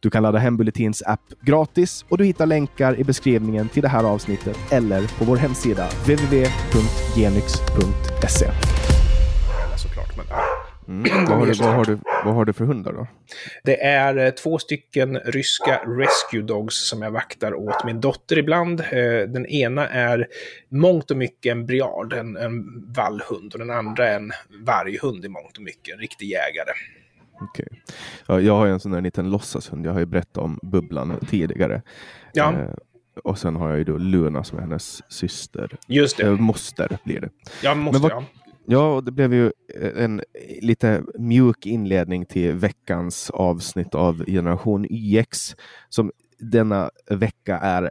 Du kan ladda hem Bulletins app gratis och du hittar länkar i beskrivningen till det här avsnittet eller på vår hemsida www.genix.se. Såklart, men, Mm. Vad, har du, vad, har du, vad har du för hundar då? Det är eh, två stycken ryska rescue dogs som jag vaktar åt min dotter ibland. Eh, Den ena är mångt och mycket en briard, en, en vallhund, och den andra är en varghund i mångt och mycket, en riktig jägare. Okej. Ja, jag har ju en sån där liten låtsashund. Jag har ju berättat om Bubblan tidigare. Ja, Eh, och sen har jag ju då Luna som är hennes syster. just det. Eh, moster blir det. Jag måste, vad- ja. Ja, och det blev ju en lite mjuk inledning till veckans avsnitt av Generation YX som denna vecka är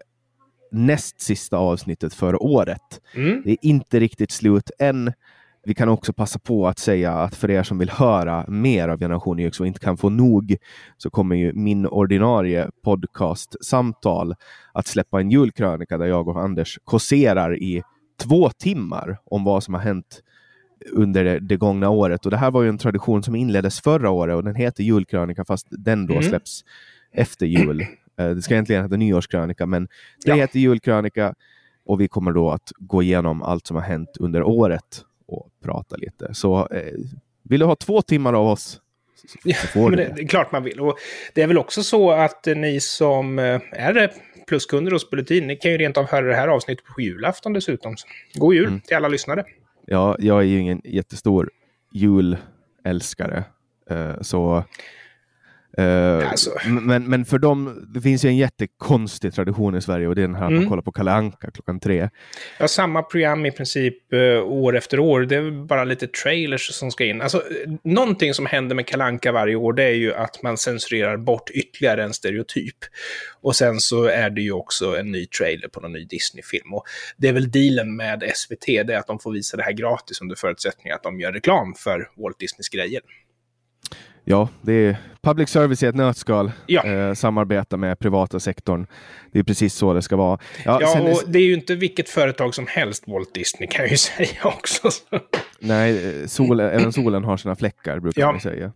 näst sista avsnittet för året. Mm. Det är inte riktigt slut än. Vi kan också passa på att säga att för er som vill höra mer av Generation YX och inte kan få nog så kommer ju min ordinarie podcast-samtal att släppa en julkrönika där jag och Anders kåserar i två timmar om vad som har hänt under det, det gångna året. Och det här var ju en tradition som inleddes förra året och den heter julkrönika fast den då Mm. släpps efter jul. Eh, Det ska egentligen heta nyårskrönika men det Ja. heter julkrönika och vi kommer då att gå igenom allt som har hänt under året prata lite. Så eh, vill du ha två timmar av oss får Men det, det. är klart man vill. Och det är väl också så att eh, ni som eh, är pluskunder hos Bulletin, ni kan ju rent av höra det här avsnittet på julafton dessutom. God jul Mm. till alla lyssnare. Ja, jag är ju ingen jättestor julälskare. eh, så eh, Alltså. men, men för dem, det finns ju en jättekonstig tradition i Sverige och det är den här att man Mm. kollar på Kalle Anka klockan tre. Ja, samma program i princip eh, år efter år. Det är bara lite trailers som ska in. Alltså, någonting som händer med Kalanka varje år, det är ju att man censurerar bort ytterligare en stereotyp. Och sen så är det ju också en ny trailer på någon ny Disney-film. Och det är väl dealen med SVT, det är att de får visa det här gratis under förutsättning att de gör reklam för Walt Disneys grejer. Ja, det är public service i ett nötskal. Ja. Eh, samarbeta med privata sektorn. Det är precis så det ska vara. Ja, Ja, sen och det är ju inte vilket företag som helst, Walt Disney, kan jag ju säga också. Nej, eh, solen, även solen har sina fläckar brukar Ja. man säga.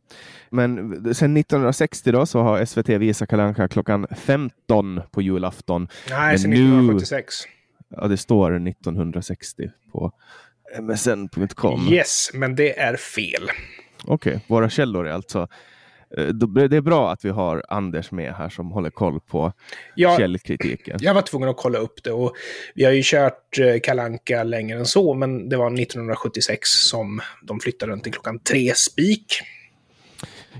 Men sen 1960 då så har SVT visat Kalle Anka klockan 15 på julafton. Nej, Men sen nu- 1976. Ja, det står 1960 på msn.com. Yes, men det är fel. Okej, våra källor är alltså... eh, Det är bra att vi har Anders med här som håller koll på Ja, källkritiken. Jag var tvungen att kolla upp det och vi har ju kört eh, Kalanka längre än så, men det var 1976 som de flyttade den till klockan tre spik.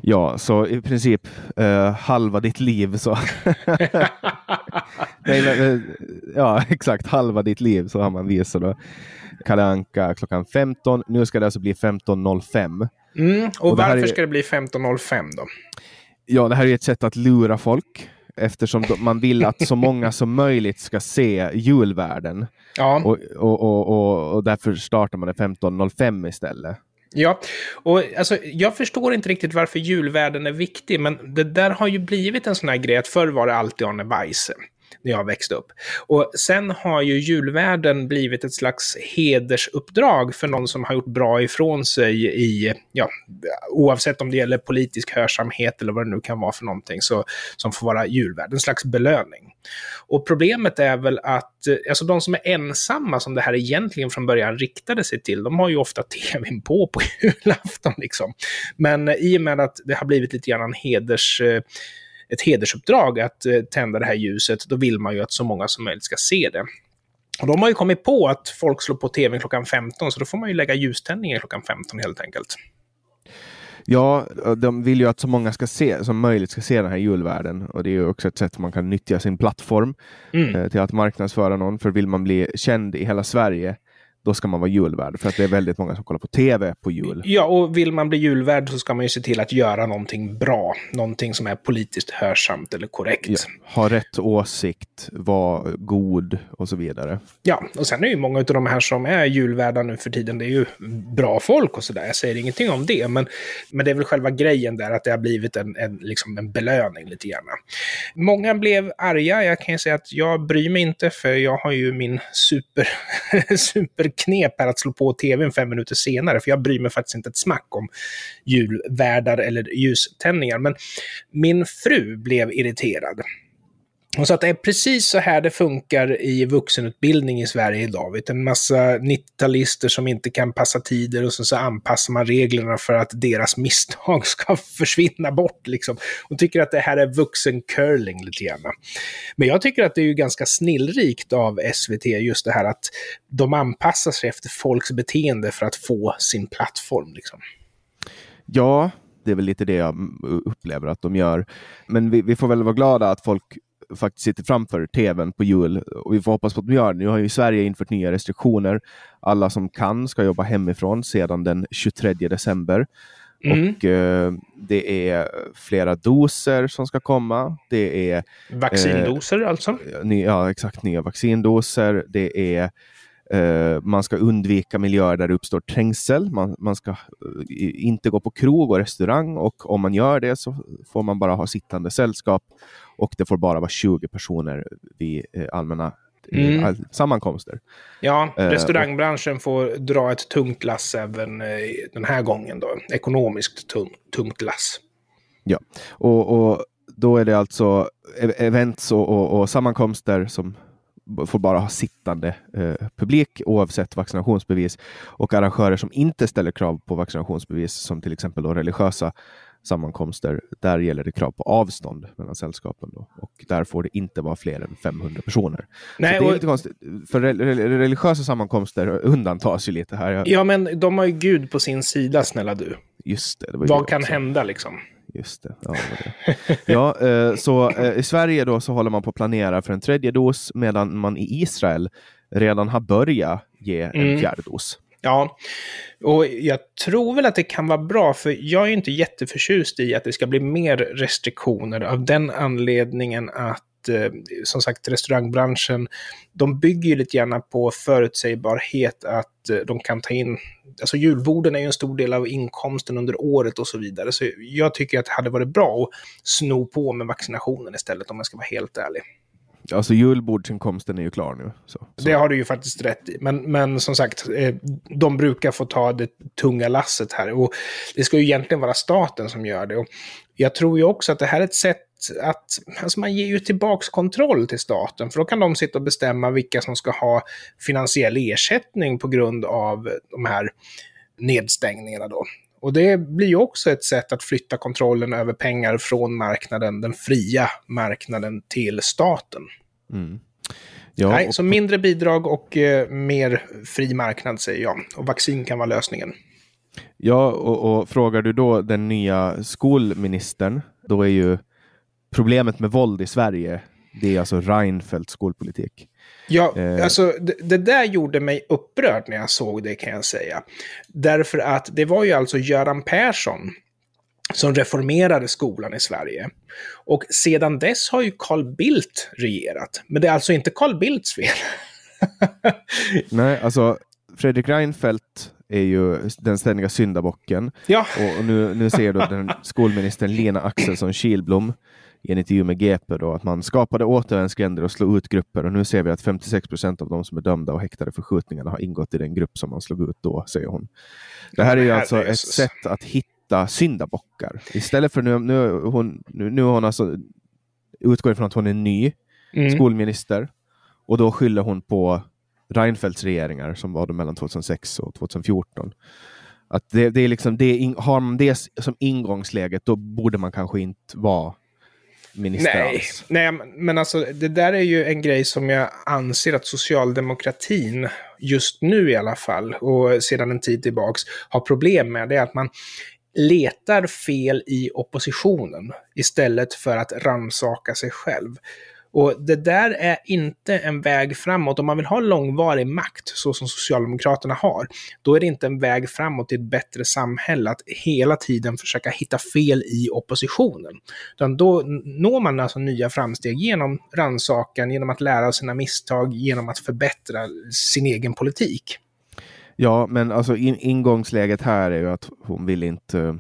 Ja, så i princip eh, halva ditt liv så... Nej, men, eh, ja, exakt halva ditt liv så har man visat då. Kalle Anka klockan 15. Nu ska det alltså bli 15.05. Mm, och, Och varför är- ska det bli 15.05 då? Ja, det här är ett sätt att lura folk eftersom de- man vill att så många som möjligt ska se julvärden. Ja, Och, och, och, och, och därför startar man det 15.05 istället. ja. Och alltså, jag förstår inte riktigt varför julvärden är viktig, men det där har ju blivit en sån här grej att förr var det alltid Arne Weise när jag växte upp. Och sen har ju julvärden blivit ett slags hedersuppdrag för någon som har gjort bra ifrån sig i, ja, oavsett om det gäller politisk hörsamhet eller vad det nu kan vara för någonting, så, som får vara julvärd, en slags belöning. Och problemet är väl att eh, alltså de som är ensamma, som det här egentligen från början riktade sig till, de har ju ofta tvn på på julafton. Liksom. Men eh, i och med att det har blivit lite grann en heders, eh, ett hedersuppdrag att eh, tända det här ljuset, då vill man ju att så många som möjligt ska se det. Och de har ju kommit på att folk slår på tvn klockan 15, så då får man ju lägga ljuständningen klockan 15 helt enkelt. Ja, de vill ju att så många ska se, som möjligt ska se den här julvärden. Och det är ju också ett sätt man kan nyttja sin plattform Mm. eh, till att marknadsföra någon. För vill man bli känd i hela Sverige, då ska man vara julvärd. För att det är väldigt många som kollar på tv på jul. Ja, och vill man bli julvärd så ska man ju se till att göra någonting bra. Någonting som är politiskt hörsamt eller korrekt. Ja, ha rätt åsikt, vara god och så vidare. Ja, och sen är ju många av de här som är julvärdar nu för tiden, det är ju bra folk och sådär. Jag säger ingenting om det, men, men det är väl själva grejen där att det har blivit en, en, liksom en belöning lite grann. Många blev arga. Jag kan ju säga att jag bryr mig inte, för jag har ju min super, knep här att slå på tvn fem minuter senare, för jag bryr mig faktiskt inte ett smack om julvärdar eller ljuständningar. Men min fru blev irriterad. Och så att det är precis så här det funkar i vuxenutbildning i Sverige idag. Vet, en massa 90-talister som inte kan passa tider och sen så anpassar man reglerna för att deras misstag ska försvinna bort. Liksom. Och tycker att det här är vuxencurling lite grann. Men jag tycker att det är ju ganska snillrikt av SVT just det här att de anpassar sig efter folks beteende för att få sin plattform. Liksom. Ja, det är väl lite det jag upplever att de gör. Men vi, vi får väl vara glada att folk faktiskt sitter framför tvn på jul. Och vi får hoppas på att de gör det. Nu har ju Sverige infört nya restriktioner. Alla som kan ska jobba hemifrån sedan den 23 december. Mm. Och eh, det är flera doser som ska komma. Det är vaccindoser eh, alltså? Ny, ja, exakt. Nya vaccindoser. Det är Uh, man ska undvika miljöer där det uppstår trängsel. Man, man ska uh, inte gå på krog och restaurang och om man gör det så får man bara ha sittande sällskap och det får bara vara 20 personer vid uh, allmänna mm. sammankomster. Ja, restaurangbranschen får dra ett tungt lass även den här gången. Då. Ekonomiskt tung, tungt lass. Ja, och, och då är det alltså e-, events och, och, och sammankomster som får bara ha sittande eh, publik oavsett vaccinationsbevis och arrangörer som inte ställer krav på vaccinationsbevis som till exempel då religiösa sammankomster, där gäller det krav på avstånd mellan sällskapen då, och där får det inte vara fler än 500 personer. Nej, det är och... lite konstigt, för religiösa sammankomster undantas ju lite här. Ja, men de har ju Gud på sin sida, snälla du. Just det. det Vad kan också. hända liksom? Just det. Ja, det. ja eh, så eh, i Sverige då så håller man på att planera för en tredje dos medan man i Israel redan har börjat ge en mm. fjärde dos. Ja, och jag tror väl att det kan vara bra, för jag är inte jätteförtjust i att det ska bli mer restriktioner av den anledningen att eh, som sagt restaurangbranschen, de bygger ju lite grann på förutsägbarhet att eh, de kan ta in, alltså julborden är ju en stor del av inkomsten under året och så vidare. Så jag tycker att det hade varit bra att sno på med vaccinationen istället om jag ska vara helt ärlig. Alltså julbordsinkomsten är ju klar nu. Så, så. Det har du ju faktiskt rätt i. Men, men som sagt, eh, de brukar få ta det tunga lasset här. Och det ska ju egentligen vara staten som gör det. Och jag tror ju också att det här är ett sätt att alltså man ger ju tillbaks kontroll till staten, för då kan de sitta och bestämma vilka som ska ha finansiell ersättning på grund av de här nedstängningarna då. Och det blir ju också ett sätt att flytta kontrollen över pengar från marknaden, den fria marknaden, till staten. Mm. Ja, Nej, och... Så mindre bidrag och eh, mer fri marknad säger jag. Och vaccin kan vara lösningen. Ja, och, och frågar du då den nya skolministern, då är ju problemet med våld i Sverige, det är alltså Reinfeldts skolpolitik. Ja, eh. alltså det, det, där gjorde mig upprörd när jag såg det kan jag säga. Därför att det var ju alltså Göran Persson som reformerade skolan i Sverige. Och sedan dess har ju Carl Bildt regerat. Men det är alltså inte Carl Bildts fel. Nej, alltså Fredrik Reinfeldt är ju den ständiga syndabocken. Ja. Och nu, nu ser du den skolministern Lena Axelsson Kilblom i en intervju med GP då, att man skapade återvändsgränder och slog ut grupper och nu ser vi att 56 procent av de som är dömda och häktade för skjutningarna har ingått i den grupp som man slog ut då, säger hon. Det här är ju alltså ett sätt att hitta syndabockar. Istället för nu, nu, hon, nu, nu hon alltså utgår ifrån att hon är ny mm. skolminister och då skyller hon på Reinfeldts regeringar som var mellan 2006 och 2014. Att det, det är liksom det, har man det som ingångsläget, då borde man kanske inte vara minister nej. Nej, men alltså det där är ju en grej som jag anser att socialdemokratin, just nu i alla fall, och sedan en tid tillbaks, har problem med. Det är att man letar fel i oppositionen istället för att ransaka sig själv. Och det där är inte en väg framåt. Om man vill ha långvarig makt, så som Socialdemokraterna har, då är det inte en väg framåt till ett bättre samhälle att hela tiden försöka hitta fel i oppositionen. Utan då når man alltså nya framsteg genom rannsakan, genom att lära av sina misstag, genom att förbättra sin egen politik. Ja, men alltså in, ingångsläget här är ju att hon vill inte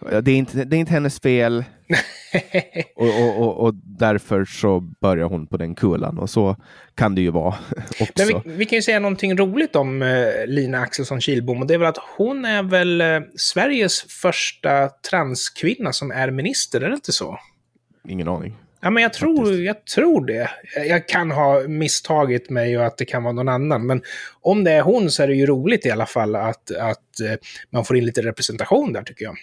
det är inte, det är inte hennes fel. och, och, och, och, därför så börjar hon på den kulan och så kan det ju vara också. Men vi, vi kan ju säga någonting roligt om eh, Lina Axelsson Kilbom och det är väl att hon är väl eh, Sveriges första transkvinna som är minister, är det inte så? Ingen aning. Ja, men jag tror, jag tror det. Jag kan ha misstagit mig och att det kan vara någon annan. Men om det är hon så är det ju roligt i alla fall att, att eh, man får in lite representation där tycker jag.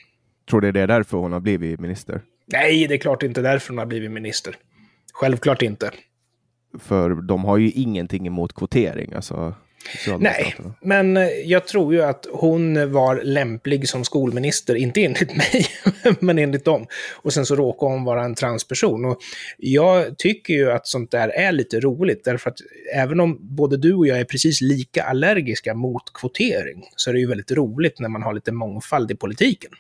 Tror du det är därför hon har blivit minister? Nej, det är klart inte därför hon har blivit minister. Självklart inte. För de har ju ingenting emot kvotering. Alltså, Nej, men eh, jag tror ju att hon var lämplig som skolminister, inte enligt mig, men enligt dem. Och sen så råkade hon vara en transperson. Och jag tycker ju att sånt där är lite roligt, därför att även om både du och jag är precis lika allergiska mot kvotering, så är det ju väldigt roligt när man har lite mångfald i politiken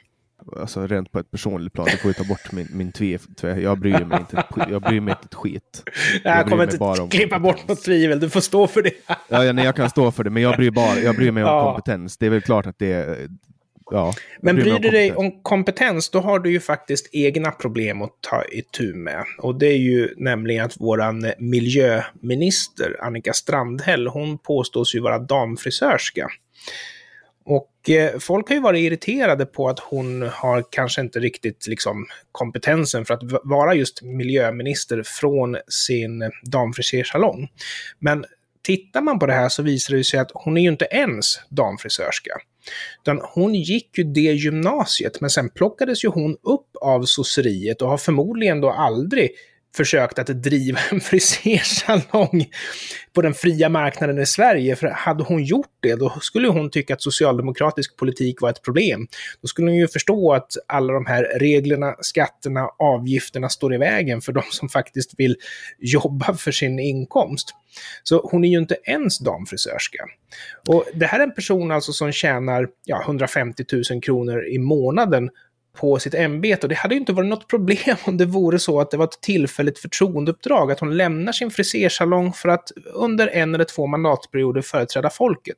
alltså rent på ett personligt plan, du får ju ta bort min, min tve, jag bryr mig inte, jag bryr mig inte ett skit. Jag, jag kommer inte bara om klippa bort något tvivel, du får stå för det. ja, nej, jag kan stå för det, men jag bryr, bara, jag bryr mig om ja. kompetens. Det är väl klart att det Ja, men bryr du dig om kompetens, då har du ju faktiskt egna problem att ta itu med. Och det är ju nämligen att våran miljöminister Annika Strandhäll, hon påstås ju vara damfrisörska. Och eh, folk har ju varit irriterade på att hon har kanske inte riktigt liksom, kompetensen för att vara just miljöminister från sin damfrisörsalong. Men tittar man på det här så visar det sig att hon är ju inte ens damfrisörska. Utan hon gick ju det gymnasiet, men sen plockades ju hon upp av sosseriet och har förmodligen då aldrig försökt att driva en frisersalong på den fria marknaden i Sverige. För hade hon gjort det, då skulle hon tycka att socialdemokratisk politik var ett problem. Då skulle hon ju förstå att alla de här reglerna, skatterna, avgifterna står i vägen för de som faktiskt vill jobba för sin inkomst. Så hon är ju inte ens damfrisörska. Och det här är en person alltså som tjänar ja, 150 000 kronor i månaden på sitt ämbete. Och det hade ju inte varit något problem om det vore så att det var ett tillfälligt förtroendeuppdrag, att hon lämnar sin frisersalong för att under en eller två mandatperioder företräda folket.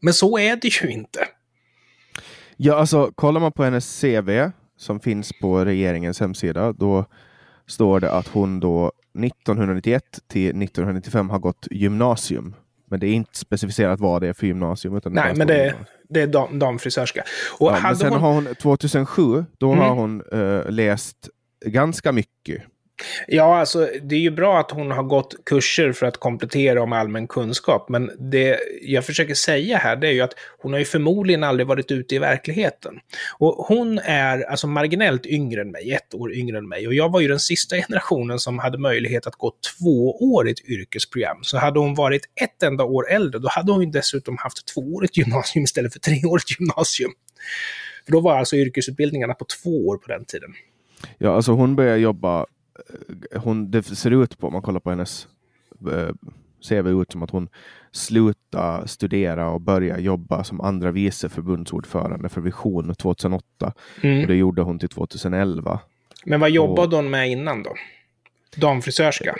Men så är det ju inte. Ja, alltså kollar man på hennes CV som finns på regeringens hemsida, då står det att hon då 1991 till 1995 har gått gymnasium. Men det är inte specificerat vad det är för gymnasium. Utan Nej, men det, det är dam, damfrisörska. Och ja, men sen hon... har hon 2007, då mm. har hon uh, läst ganska mycket. Ja, alltså det är ju bra att hon har gått kurser för att komplettera om allmän kunskap, men det jag försöker säga här, det är ju att hon har ju förmodligen aldrig varit ute i verkligheten. Och hon är alltså marginellt yngre än mig, ett år yngre än mig, och jag var ju den sista generationen som hade möjlighet att gå tvåårigt yrkesprogram. Så hade hon varit ett enda år äldre, då hade hon ju dessutom haft tvåårigt gymnasium istället för treårigt gymnasium. För då var alltså yrkesutbildningarna på två år på den tiden. Ja, alltså hon började jobba hon, det ser ut på, om man kollar på hennes eh, CV ut som att hon slutade studera och började jobba som andra vice förbundsordförande för Vision 2008. Mm. Och det gjorde hon till 2011. Men vad jobbade och, hon med innan då? Damfrisörska?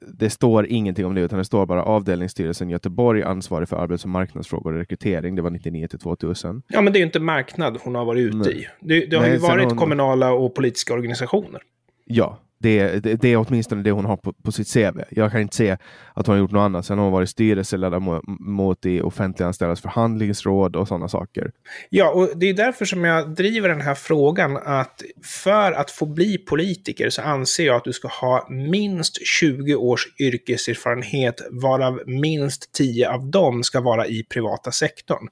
Det står ingenting om det, utan det står bara avdelningsstyrelsen Göteborg ansvarig för arbets och marknadsfrågor och rekrytering. Det var 99 till 2000. Ja, men det är ju inte marknad hon har varit ute Nej. i. Det, det har Nej, ju varit hon... kommunala och politiska organisationer. Ja, det, det, det, är åtminstone det hon har på, på, sitt CV. Jag kan inte se att hon har gjort något annat. Sen har hon varit styrelseledamot i offentliganställdas förhandlingsråd och sådana saker. Ja, och det är därför som jag driver den här frågan att för att få bli politiker så anser jag att du ska ha minst 20 års yrkeserfarenhet, varav minst 10 av dem ska vara i privata sektorn.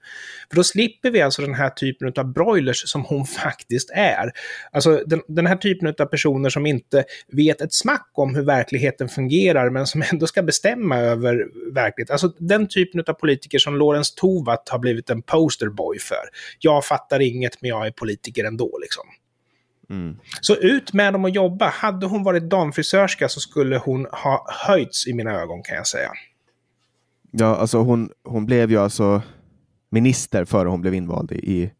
För då slipper vi alltså den här typen av broilers som hon faktiskt är. Alltså den, den här typen av personer som inte vet ett smack om hur verkligheten fungerar, men som ändå ska bestämma över verkligheten. Alltså den typen av politiker som Lorentz Tovatt har blivit en posterboy för. Jag fattar inget, men jag är politiker ändå, liksom. Mm. Så ut med dem och jobba. Hade hon varit damfrisörska så skulle hon ha höjts i mina ögon kan jag säga. Ja, alltså hon, hon blev ju alltså minister före hon blev invald i, i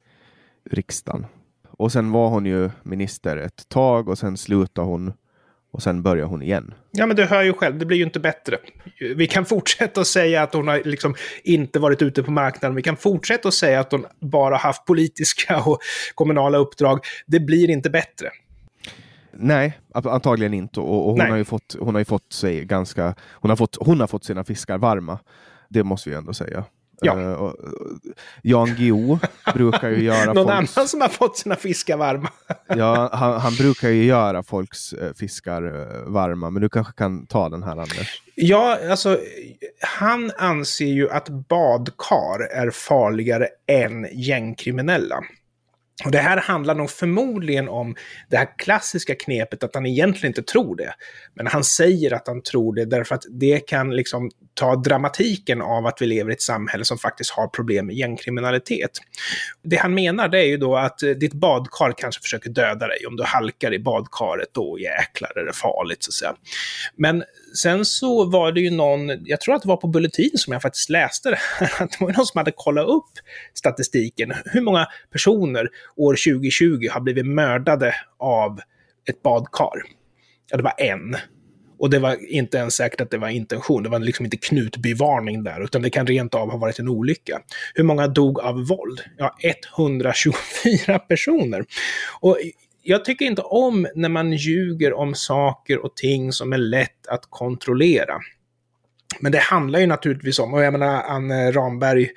riksdagen. Och sen var hon ju minister ett tag och sen slutade hon och sen börjar hon igen. Ja, men du hör ju själv, det blir ju inte bättre. Vi kan fortsätta att säga att hon har liksom inte varit ute på marknaden. Vi kan fortsätta att säga att hon bara haft politiska och kommunala uppdrag. Det blir inte bättre. Nej, antagligen inte. Och, och hon, har ju fått, hon har ju fått sig ganska... Hon har fått, hon har fått sina fiskar varma. Det måste vi ändå säga. Ja. Uh, Jan Guillou brukar ju göra... Någon folks... annan som har fått sina fiskar varma? ja, han, han, brukar ju göra folks uh, fiskar uh, varma, men du kanske kan ta den här Anders? Ja, alltså han anser ju att badkar är farligare än gängkriminella. Och det här handlar nog förmodligen om det här klassiska knepet att han egentligen inte tror det. Men han säger att han tror det därför att det kan liksom ta dramatiken av att vi lever i ett samhälle som faktiskt har problem med gängkriminalitet. Det han menar det är ju då att eh, ditt badkar kanske försöker döda dig. Om du halkar i badkaret, då jäklar är det farligt så att säga. Men sen så var det ju någon, jag tror att det var på Bulletin som jag faktiskt läste det, att det var någon som hade kollat upp statistiken. Hur många personer år 2020 har blivit mördade av ett badkar? Ja, det var en. Och det var inte ens säkert att det var intention. Det var liksom inte Knutbyvarning där, utan det kan rent av ha varit en olycka. Hur många dog av våld? Ja, 124 personer. Och jag tycker inte om när man ljuger om saker och ting som är lätt att kontrollera. Men det handlar ju naturligtvis om, och jag menar Anne Ramberg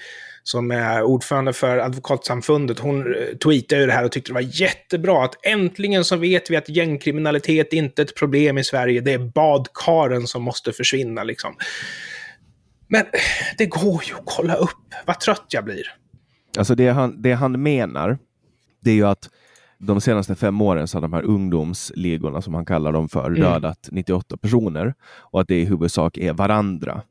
som är ordförande för Advokatsamfundet, hon eh, tweetade ju det här och tyckte det var jättebra att äntligen så vet vi att gängkriminalitet inte är ett problem i Sverige, det är badkaren som måste försvinna liksom. Men det går ju att kolla upp, vad trött jag blir. Alltså det han, det han menar, det är ju att de senaste fem åren så har de här ungdomsligorna, som han kallar dem för, mm. dödat 98 personer och att det i huvudsak är varandra.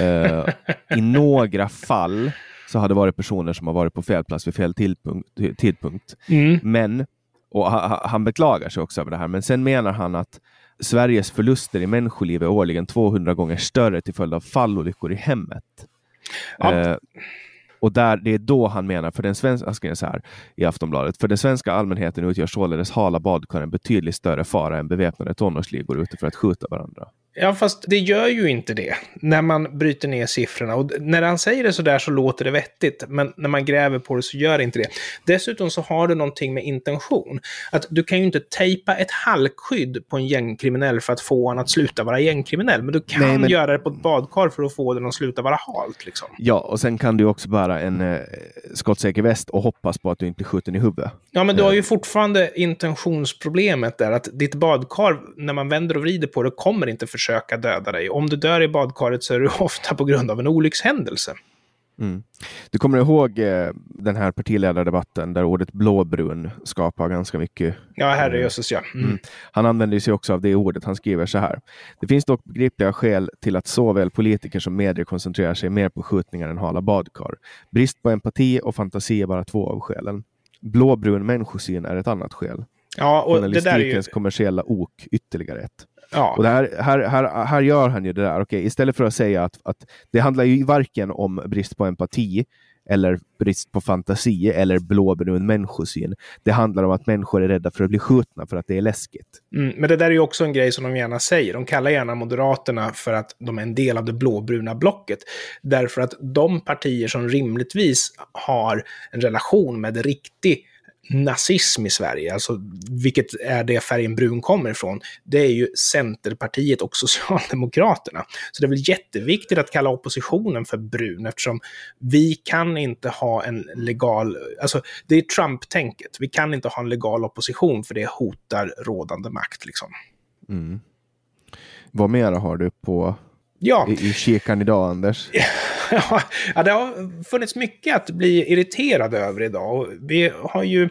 uh, I några fall så har det varit personer som har varit på fel plats vid fel tidpunkt. Mm. Men, och han beklagar sig också över det här, men sen menar han att Sveriges förluster i människoliv är årligen 200 gånger större till följd av fallolyckor i hemmet. Ja. Uh, och där, det är då han menar, för den svenska, så här i Aftonbladet, för den svenska allmänheten utgör således hala badkar en betydligt större fara än beväpnade tonårsligor ute för att skjuta varandra. Ja, fast det gör ju inte det när man bryter ner siffrorna. Och när han säger det så där så låter det vettigt, men när man gräver på det så gör det inte det. Dessutom så har det någonting med intention. Att du kan ju inte tejpa ett halkskydd på en gängkriminell för att få honom att sluta vara gängkriminell, men du kan Nej, men... göra det på ett badkar för att få den att sluta vara halt. Liksom. Ja, och sen kan du också bära en eh, skottsäker väst och hoppas på att du inte skjuter i huvudet. Ja, men du har ju fortfarande intentionsproblemet där, att ditt badkar, när man vänder och vrider på det, kommer inte för försöka döda dig. Om du dör i badkaret så är det ofta på grund av en olyckshändelse. Mm. Du kommer ihåg eh, den här partiledardebatten där ordet blåbrun skapar ganska mycket... Ja, herrejösses ja. Mm. Mm. Han använder sig också av det ordet. Han skriver så här. Det finns dock begripliga skäl till att såväl politiker som medier koncentrerar sig mer på skjutningar än hala badkar. Brist på empati och fantasi är bara två av skälen. Blåbrun människosyn är ett annat skäl. Ja, och det där är ju... kommersiella ok ytterligare ett. Ja. Och här, här, här, här gör han ju det där. Okay, istället för att säga att, att det handlar ju varken om brist på empati eller brist på fantasi eller blåbrun människosyn. Det handlar om att människor är rädda för att bli skjutna för att det är läskigt. Mm, men det där är ju också en grej som de gärna säger. De kallar gärna Moderaterna för att de är en del av det blåbruna blocket. Därför att de partier som rimligtvis har en relation med riktig nazism i Sverige, alltså vilket är det färgen brun kommer ifrån, det är ju Centerpartiet och Socialdemokraterna. Så det är väl jätteviktigt att kalla oppositionen för brun eftersom vi kan inte ha en legal, alltså det är Trump-tänket, vi kan inte ha en legal opposition för det hotar rådande makt liksom. Mm. Vad mera har du på ja. i, i kikan idag, Anders? ja, det har funnits mycket att bli irriterad över idag. Och vi har ju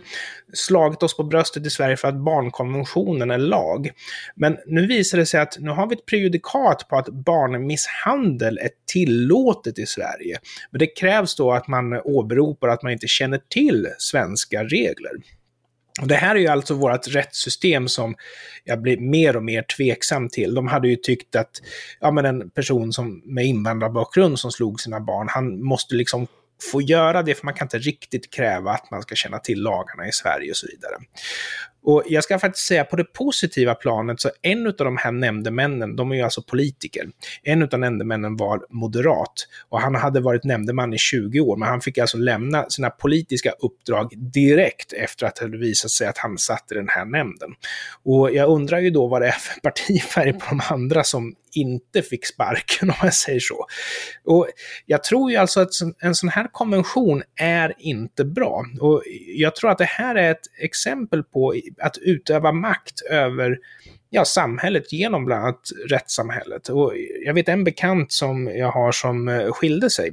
slagit oss på bröstet i Sverige för att barnkonventionen är lag. Men nu visar det sig att nu har vi ett prejudikat på att barnmisshandel är tillåtet i Sverige. Men det krävs då att man åberopar att man inte känner till svenska regler. Och det här är ju alltså vårt rättssystem som jag blir mer och mer tveksam till. De hade ju tyckt att ja, men en person som med invandrarbakgrund som slog sina barn, han måste liksom få göra det, för man kan inte riktigt kräva att man ska känna till lagarna i Sverige och så vidare. Och jag ska faktiskt säga på det positiva planet, så en av de här nämndemännen, de är ju alltså politiker. En av nämndemännen var moderat och han hade varit nämndeman i 20 år, men han fick alltså lämna sina politiska uppdrag direkt efter att det hade visat sig att han satt i den här nämnden. Och jag undrar ju då vad det är för partifärg på de andra som inte fick sparken, om jag säger så. Och jag tror ju alltså att en sån här konvention är inte bra. Och jag tror att det här är ett exempel på att utöva makt över ja, samhället genom bland annat rättssamhället. Och jag vet en bekant som jag har som eh, skilde sig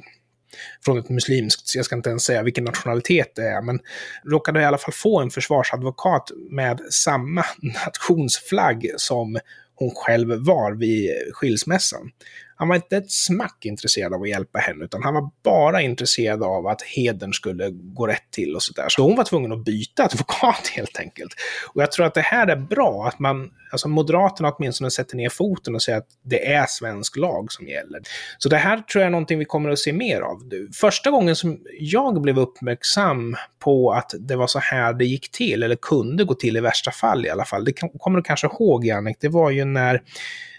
från ett muslimskt, jag ska inte ens säga vilken nationalitet det är, men råkade i alla fall få en försvarsadvokat med samma nationsflagg som hon själv var vid skilsmässan. Han var inte ett smack intresserad av att hjälpa henne, utan han var bara intresserad av att hedern skulle gå rätt till och sådär. Så hon var tvungen att byta advokat helt enkelt. Och jag tror att det här är bra, att man, alltså Moderaterna åtminstone sätter ner foten och säger att det är svensk lag som gäller. Så det här tror jag är någonting vi kommer att se mer av. Första gången som jag blev uppmärksam på att det var så här det gick till, eller kunde gå till i värsta fall i alla fall, det kommer du kanske ihåg Jannik, det var ju när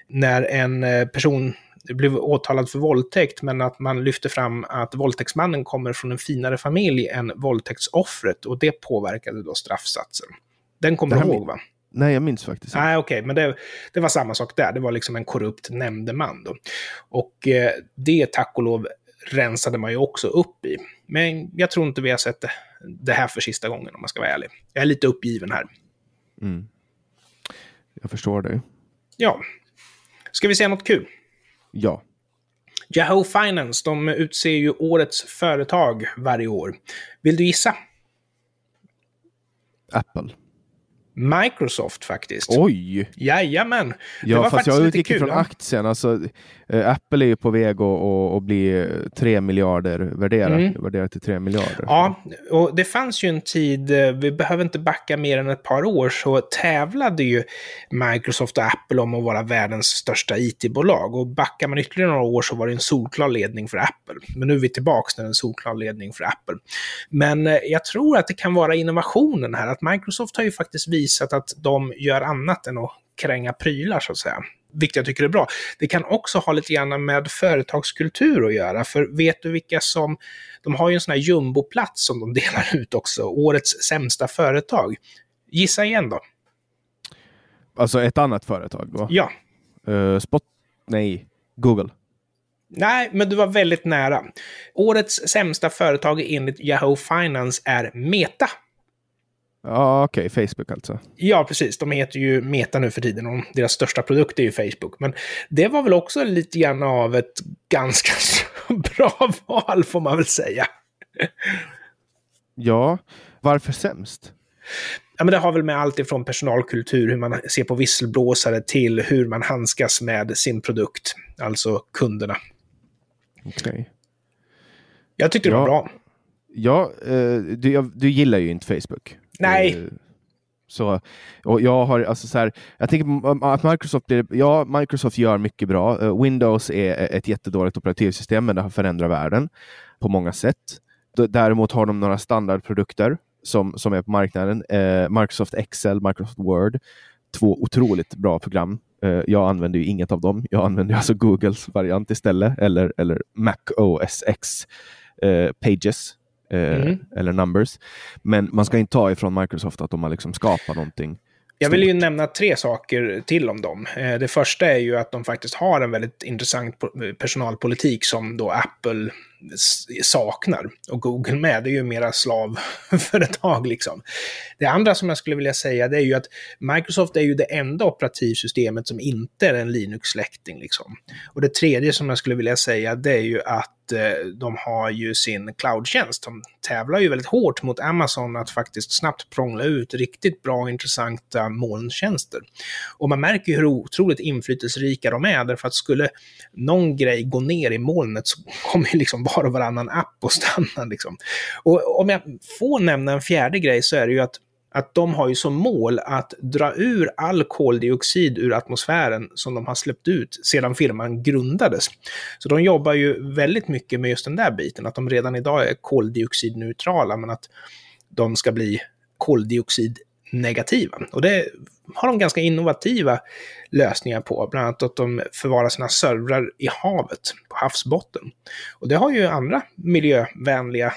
när en eh, person blev åtalad för våldtäkt, men att man lyfte fram att våldtäktsmannen kommer från en finare familj än våldtäktsoffret och det påverkade då straffsatsen. Den kommer du ihåg va? Nej, jag minns faktiskt Nej, okej, okay, men det, det, var samma sak där. Det var liksom en korrupt nämndeman då. Och eh, det, tack och lov, rensade man ju också upp i. Men jag tror inte vi har sett det, det här för sista gången, om man ska vara ärlig. Jag är lite uppgiven här. Mm. Jag förstår dig. Ja. Ska vi säga något kul? Ja. Yahoo Finance, de utser ju årets företag varje år. Vill du gissa? Apple. Microsoft faktiskt. Oj! Jajamän! Det ja, var fast jag utgick från aktien. Alltså, Apple är ju på väg att, att bli 3 miljarder värderat, mm. värderat till 3 miljarder. Ja, och det fanns ju en tid, eh, vi behöver inte backa mer än ett par år, så tävlade ju Microsoft och Apple om att vara världens största IT-bolag. Och backar man ytterligare några år så var det en solklar ledning för Apple. Men nu är vi tillbaka när det är en solklar ledning för Apple. Men eh, jag tror att det kan vara innovationen här, att Microsoft har ju faktiskt visat att de gör annat än att kränga prylar, så att säga. Vilket jag tycker är bra. Det kan också ha lite grann med företagskultur att göra, för vet du vilka som... De har ju en sån här jumboplats som de delar ut också, årets sämsta företag. Gissa igen då. Alltså ett annat företag då? Ja. Uh, Spot... Nej, Google. Nej, men du var väldigt nära. Årets sämsta företag enligt Yahoo Finance är Meta. Ja, okej. Okay. Facebook alltså. Ja, precis. De heter ju Meta nu för tiden och deras största produkt är ju Facebook. Men det var väl också lite grann av ett ganska bra val, får man väl säga. Ja, varför sämst? Ja, men det har väl med allt ifrån personalkultur, hur man ser på visselblåsare, till hur man handskas med sin produkt, alltså kunderna. Okej. Okay. Jag tyckte det ja. var bra. Ja, eh, du, du gillar ju inte Facebook. Nej. Eh, så, och jag har alltså så här, jag tänker um, att Microsoft, ja, Microsoft gör mycket bra. Eh, Windows är eh, ett jättedåligt operativsystem, men det har förändrat världen på många sätt. Däremot har de några standardprodukter som, som är på marknaden. Eh, Microsoft Excel, Microsoft Word. Två otroligt bra program. Eh, jag använder ju inget av dem. Jag använder alltså Googles variant istället, eller, eller Mac OS X eh, Pages eh, mm. eller numbers. Men man ska inte ta ifrån Microsoft att de har liksom skapat någonting. Jag vill ju nämna tre saker till om dem. Eh, det första är ju att de faktiskt har en väldigt intressant personalpolitik som då Apple saknar. Och Google med, det är ju mera slavföretag liksom. Det andra som jag skulle vilja säga det är ju att Microsoft är ju det enda operativsystemet som inte är en Linux-släkting liksom. Och det tredje som jag skulle vilja säga det är ju att Eh, de har ju sin cloudtjänst. De tävlar ju väldigt hårt mot Amazon att faktiskt snabbt prångla ut riktigt bra och intressanta molntjänster. Och man märker ju hur otroligt inflytelserika de är, därför att skulle någon grej gå ner i molnet så kommer ju liksom var och varannan app och stanna. Liksom. Och om jag får nämna en fjärde grej så är det ju att att de har ju som mål att dra ur all koldioxid ur atmosfären som de har släppt ut sedan firman grundades. Så de jobbar ju väldigt mycket med just den där biten, att de redan idag är koldioxidneutrala, men att de ska bli koldioxid koldioxidnegativa. Och det har de ganska innovativa lösningar på, bland annat att de förvarar sina servrar i havet, på havsbotten. Och det har ju andra miljövänliga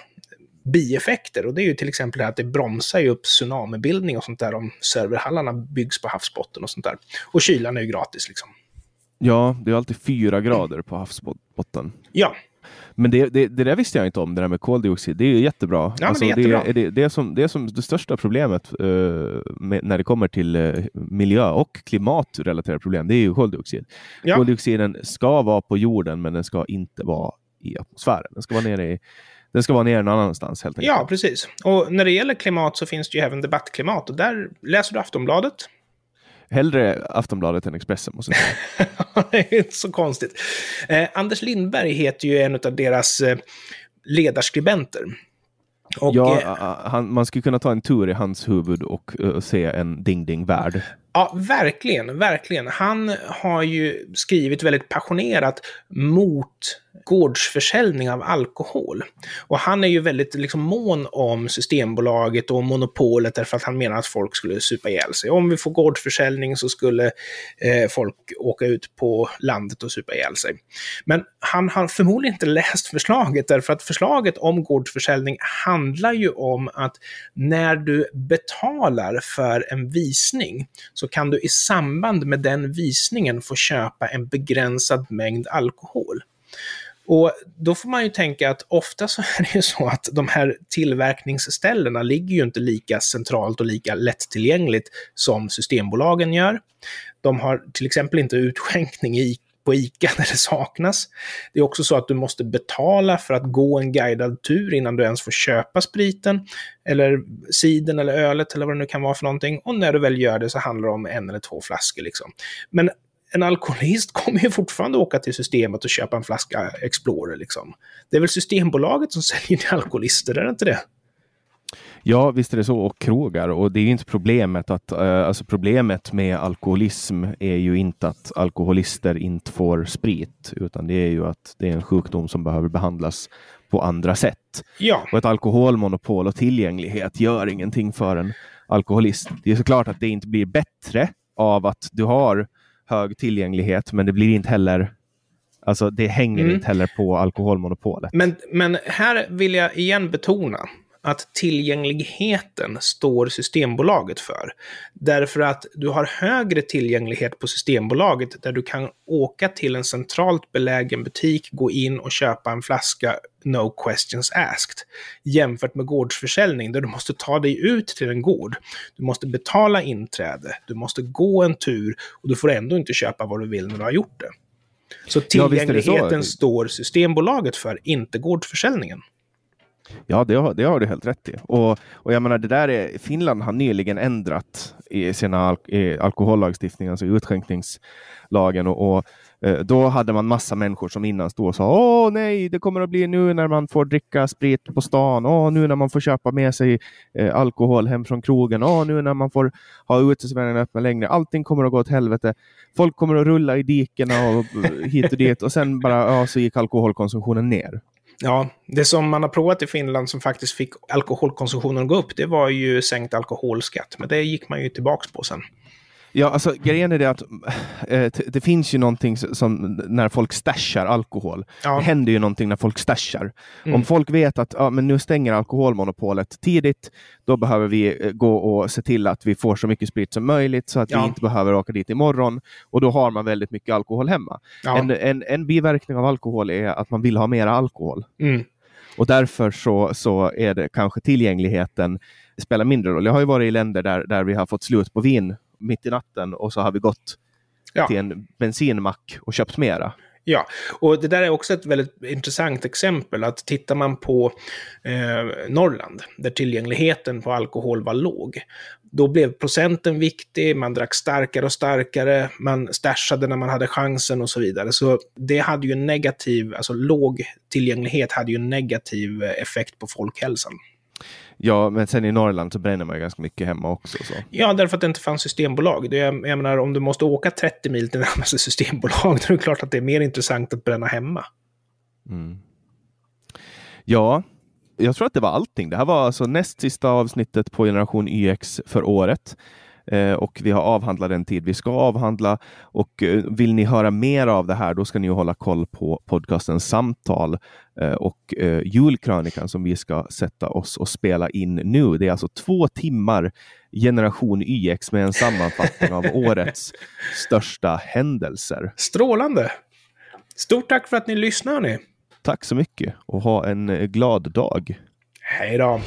bieffekter. Och det är ju till exempel att det bromsar ju upp tsunamibildning och sånt där om serverhallarna byggs på havsbotten och sånt där. Och kylan är ju gratis liksom. Ja, det är alltid fyra grader på havsbotten. Ja. Men det, det, det där visste jag inte om, det där med koldioxid. Det är ju jättebra. Ja, alltså, det, är jättebra. Det, det, det, är som, det är som det största problemet uh, med, när det kommer till uh, miljö och klimatrelaterade problem. Det är ju koldioxid. Ja. Koldioxiden ska vara på jorden, men den ska inte vara i atmosfären. Den ska vara nere i den ska vara nere någon annanstans helt enkelt. Ja, precis. Och när det gäller klimat så finns det ju även debattklimat och där läser du Aftonbladet. Hellre Aftonbladet än Expressen måste jag säga. det är inte så konstigt. Eh, Anders Lindberg heter ju en av deras eh, ledarskribenter. Och, ja, eh, han, man skulle kunna ta en tur i hans huvud och uh, se en ding-ding-värld. Ja, verkligen, verkligen. Han har ju skrivit väldigt passionerat mot gårdsförsäljning av alkohol. Och han är ju väldigt liksom, mån om Systembolaget och monopolet därför att han menar att folk skulle supa ihjäl sig. Om vi får gårdsförsäljning så skulle eh, folk åka ut på landet och supa ihjäl sig. Men han har förmodligen inte läst förslaget därför att förslaget om gårdsförsäljning handlar ju om att när du betalar för en visning så kan du i samband med den visningen få köpa en begränsad mängd alkohol. Och då får man ju tänka att ofta så är det ju så att de här tillverkningsställena ligger ju inte lika centralt och lika lättillgängligt som Systembolagen gör. De har till exempel inte utskänkning i på ICA när det saknas. Det är också så att du måste betala för att gå en guidad tur innan du ens får köpa spriten, eller siden eller ölet eller vad det nu kan vara för någonting. Och när du väl gör det så handlar det om en eller två flaskor. Liksom. Men en alkoholist kommer ju fortfarande åka till systemet och köpa en flaska Explorer. Liksom. Det är väl Systembolaget som säljer till alkoholister, är det inte det? Ja, visst är det så. Och krogar. Och det är inte problemet att, uh, alltså problemet med alkoholism är ju inte att alkoholister inte får sprit, utan det är ju att det är en sjukdom som behöver behandlas på andra sätt. Ja. Och ett alkoholmonopol och tillgänglighet gör ingenting för en alkoholist. Det är såklart att det inte blir bättre av att du har hög tillgänglighet, men det blir inte heller Alltså det hänger mm. inte heller på alkoholmonopolet. Men, men här vill jag igen betona att tillgängligheten står Systembolaget för. Därför att du har högre tillgänglighet på Systembolaget där du kan åka till en centralt belägen butik, gå in och köpa en flaska No questions asked. Jämfört med gårdsförsäljning där du måste ta dig ut till en gård. Du måste betala inträde, du måste gå en tur och du får ändå inte köpa vad du vill när du har gjort det. Så tillgängligheten ja, står Systembolaget för, inte gårdsförsäljningen. Ja, det har, det har du helt rätt i. Och, och jag menar, det där är, Finland har nyligen ändrat i sina al i alkohollagstiftning, alltså utskänkningslagen. Och, och eh, då hade man massa människor som innan stod och sa Åh nej, det kommer att bli nu när man får dricka sprit på stan. Åh, nu när man får köpa med sig eh, alkohol hem från krogen. Åh, nu när man får ha uteserveringen öppna längre. Allting kommer att gå åt helvete. Folk kommer att rulla i dikena och eh, hit och dit. Och sen bara, ja, så gick alkoholkonsumtionen ner. Ja, det som man har provat i Finland som faktiskt fick alkoholkonsumtionen att gå upp, det var ju sänkt alkoholskatt. Men det gick man ju tillbaka på sen. Ja, alltså grejen är det att äh, det finns ju någonting som när folk stashar alkohol. Ja. Det händer ju någonting när folk stashar. Mm. Om folk vet att ja, men nu stänger alkoholmonopolet tidigt, då behöver vi äh, gå och se till att vi får så mycket sprit som möjligt så att ja. vi inte behöver åka dit imorgon. Och då har man väldigt mycket alkohol hemma. Ja. En, en, en biverkning av alkohol är att man vill ha mer alkohol. Mm. Och därför så, så är det kanske tillgängligheten spelar mindre roll. Jag har ju varit i länder där, där vi har fått slut på vin mitt i natten och så har vi gått ja. till en bensinmack och köpt mera. Ja, och det där är också ett väldigt intressant exempel. Att tittar man på eh, Norrland, där tillgängligheten på alkohol var låg, då blev procenten viktig, man drack starkare och starkare, man stashade när man hade chansen och så vidare. Så det hade ju en negativ, alltså låg tillgänglighet hade ju en negativ effekt på folkhälsan. Ja, men sen i Norrland så bränner man ju ganska mycket hemma också. Så. Ja, därför att det inte fanns systembolag. Det, jag menar, om du måste åka 30 mil till närmaste systembolag, då är det klart att det är mer intressant att bränna hemma. Mm. Ja, jag tror att det var allting. Det här var alltså näst sista avsnittet på Generation YX för året. Eh, och vi har avhandlat den tid vi ska avhandla. Och eh, vill ni höra mer av det här, då ska ni hålla koll på podcasten Samtal eh, och julkrönikan som vi ska sätta oss och spela in nu. Det är alltså två timmar Generation YX med en sammanfattning av årets största händelser. Strålande! Stort tack för att ni lyssnar. Ni. Tack så mycket och ha en glad dag. Hej då!